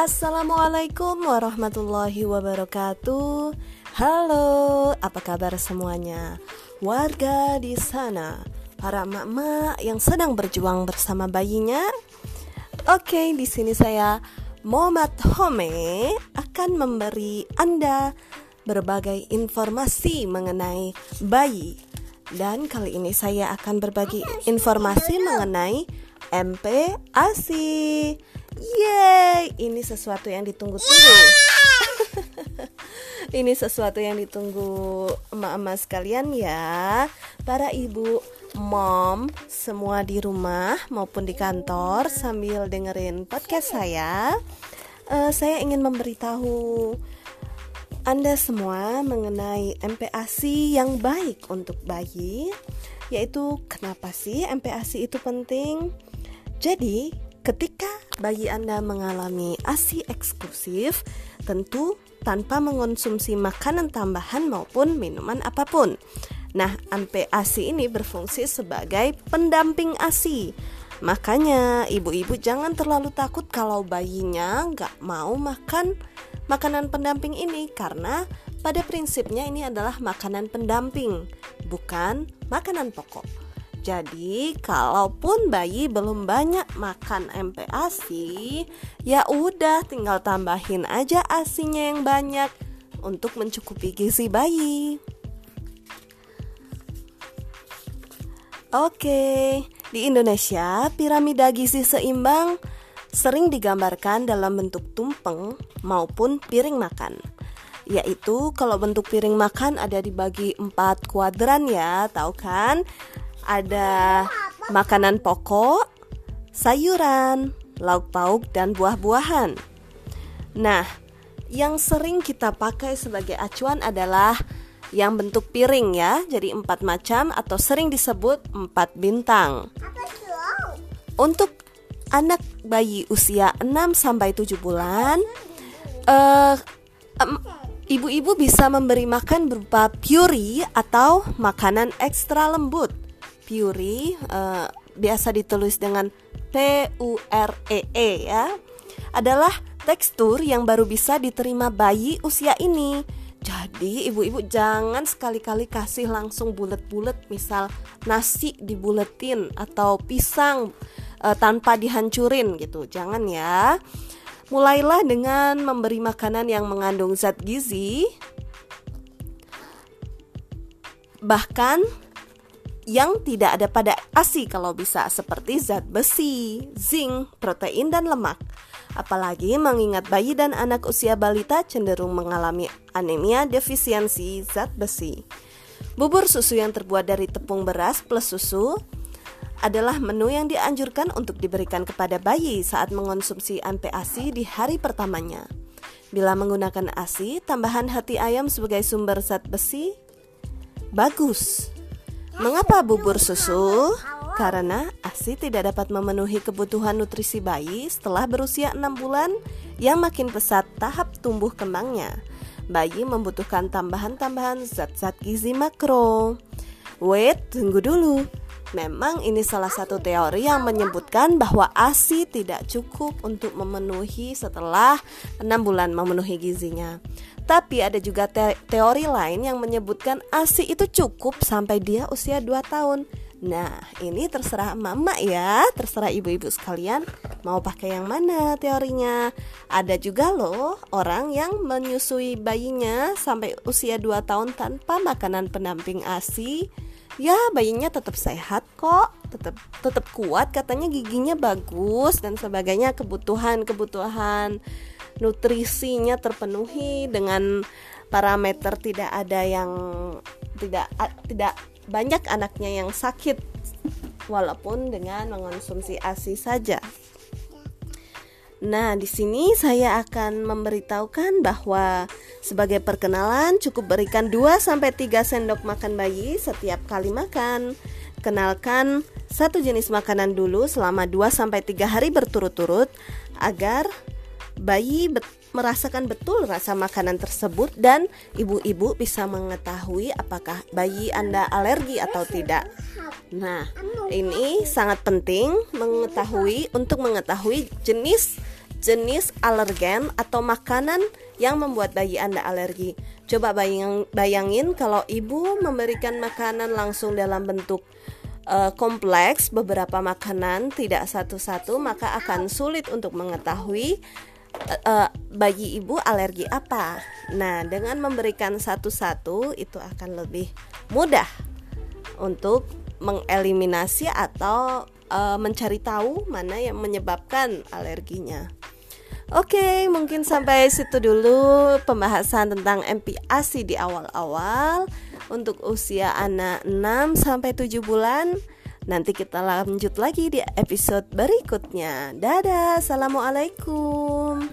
Assalamualaikum warahmatullahi wabarakatuh. Halo, apa kabar semuanya? Warga di sana, para emak-emak yang sedang berjuang bersama bayinya. Oke, di sini saya Muhammad Home akan memberi Anda berbagai informasi mengenai bayi. Dan kali ini saya akan berbagi informasi mengenai MPASI. Ini sesuatu yang ditunggu-tunggu. ini sesuatu yang ditunggu emak-emak sekalian ya. Para ibu, mom, semua di rumah maupun di kantor sambil dengerin podcast saya. Uh, saya ingin memberitahu anda semua mengenai MPASI yang baik untuk bayi, yaitu kenapa sih MPASI itu penting? Jadi, ketika bayi Anda mengalami ASI eksklusif, tentu tanpa mengonsumsi makanan tambahan maupun minuman apa pun. Nah, MPASI ini berfungsi sebagai pendamping ASI. Makanya ibu-ibu jangan terlalu takut kalau bayinya nggak mau makan makanan pendamping ini karena pada prinsipnya ini adalah makanan pendamping, bukan makanan pokok. Jadi, kalaupun bayi belum banyak makan MPASI, ya udah tinggal tambahin aja asinya yang banyak untuk mencukupi gizi bayi. Oke, di Indonesia piramida gizi seimbang sering digambarkan dalam bentuk tumpeng maupun piring makan yaitu kalau bentuk piring makan ada dibagi empat kuadran ya tahu kan ada makanan pokok, sayuran, lauk pauk, dan buah-buahan. Nah, yang sering kita pakai sebagai acuan adalah yang bentuk piring ya, jadi empat macam atau sering disebut empat bintang. Untuk anak bayi usia 6 sampai 7 bulan, uh, um, ibu-ibu bisa memberi makan berupa puri atau makanan ekstra lembut Puri uh, biasa ditulis dengan P U R E E ya adalah tekstur yang baru bisa diterima bayi usia ini. Jadi ibu-ibu jangan sekali-kali kasih langsung bulet-bulet misal nasi dibuletin atau pisang uh, tanpa dihancurin gitu. Jangan ya. Mulailah dengan memberi makanan yang mengandung zat gizi. Bahkan yang tidak ada pada ASI kalau bisa seperti zat besi, zinc, protein dan lemak. Apalagi mengingat bayi dan anak usia balita cenderung mengalami anemia defisiensi zat besi. Bubur susu yang terbuat dari tepung beras plus susu adalah menu yang dianjurkan untuk diberikan kepada bayi saat mengonsumsi MPASI di hari pertamanya. Bila menggunakan ASI, tambahan hati ayam sebagai sumber zat besi bagus Mengapa bubur susu? Karena ASI tidak dapat memenuhi kebutuhan nutrisi bayi setelah berusia 6 bulan yang makin pesat tahap tumbuh kembangnya. Bayi membutuhkan tambahan-tambahan zat-zat gizi makro. Wait, tunggu dulu. Memang ini salah satu teori yang menyebutkan bahwa ASI tidak cukup untuk memenuhi setelah 6 bulan memenuhi gizinya. Tapi ada juga te teori lain yang menyebutkan ASI itu cukup sampai dia usia 2 tahun. Nah, ini terserah mama ya, terserah ibu-ibu sekalian mau pakai yang mana teorinya. Ada juga loh orang yang menyusui bayinya sampai usia 2 tahun tanpa makanan pendamping ASI. Ya, bayinya tetap sehat kok, tetap tetap kuat, katanya giginya bagus dan sebagainya kebutuhan-kebutuhan nutrisinya terpenuhi dengan parameter tidak ada yang tidak tidak banyak anaknya yang sakit walaupun dengan mengonsumsi ASI saja. Nah, di sini saya akan memberitahukan bahwa sebagai perkenalan cukup berikan 2 sampai 3 sendok makan bayi setiap kali makan. Kenalkan satu jenis makanan dulu selama 2 sampai 3 hari berturut-turut agar bayi bet merasakan betul rasa makanan tersebut dan ibu-ibu bisa mengetahui apakah bayi Anda alergi atau tidak. Nah, ini sangat penting mengetahui untuk mengetahui jenis jenis alergen atau makanan yang membuat bayi Anda alergi. Coba bayang, bayangin kalau ibu memberikan makanan langsung dalam bentuk uh, kompleks beberapa makanan tidak satu-satu maka akan sulit untuk mengetahui uh, bagi ibu alergi apa. Nah, dengan memberikan satu-satu itu akan lebih mudah untuk mengeliminasi atau mencari tahu mana yang menyebabkan alerginya. Oke, mungkin sampai situ dulu pembahasan tentang MPASI di awal-awal untuk usia anak 6 sampai 7 bulan. Nanti kita lanjut lagi di episode berikutnya. Dadah, assalamualaikum.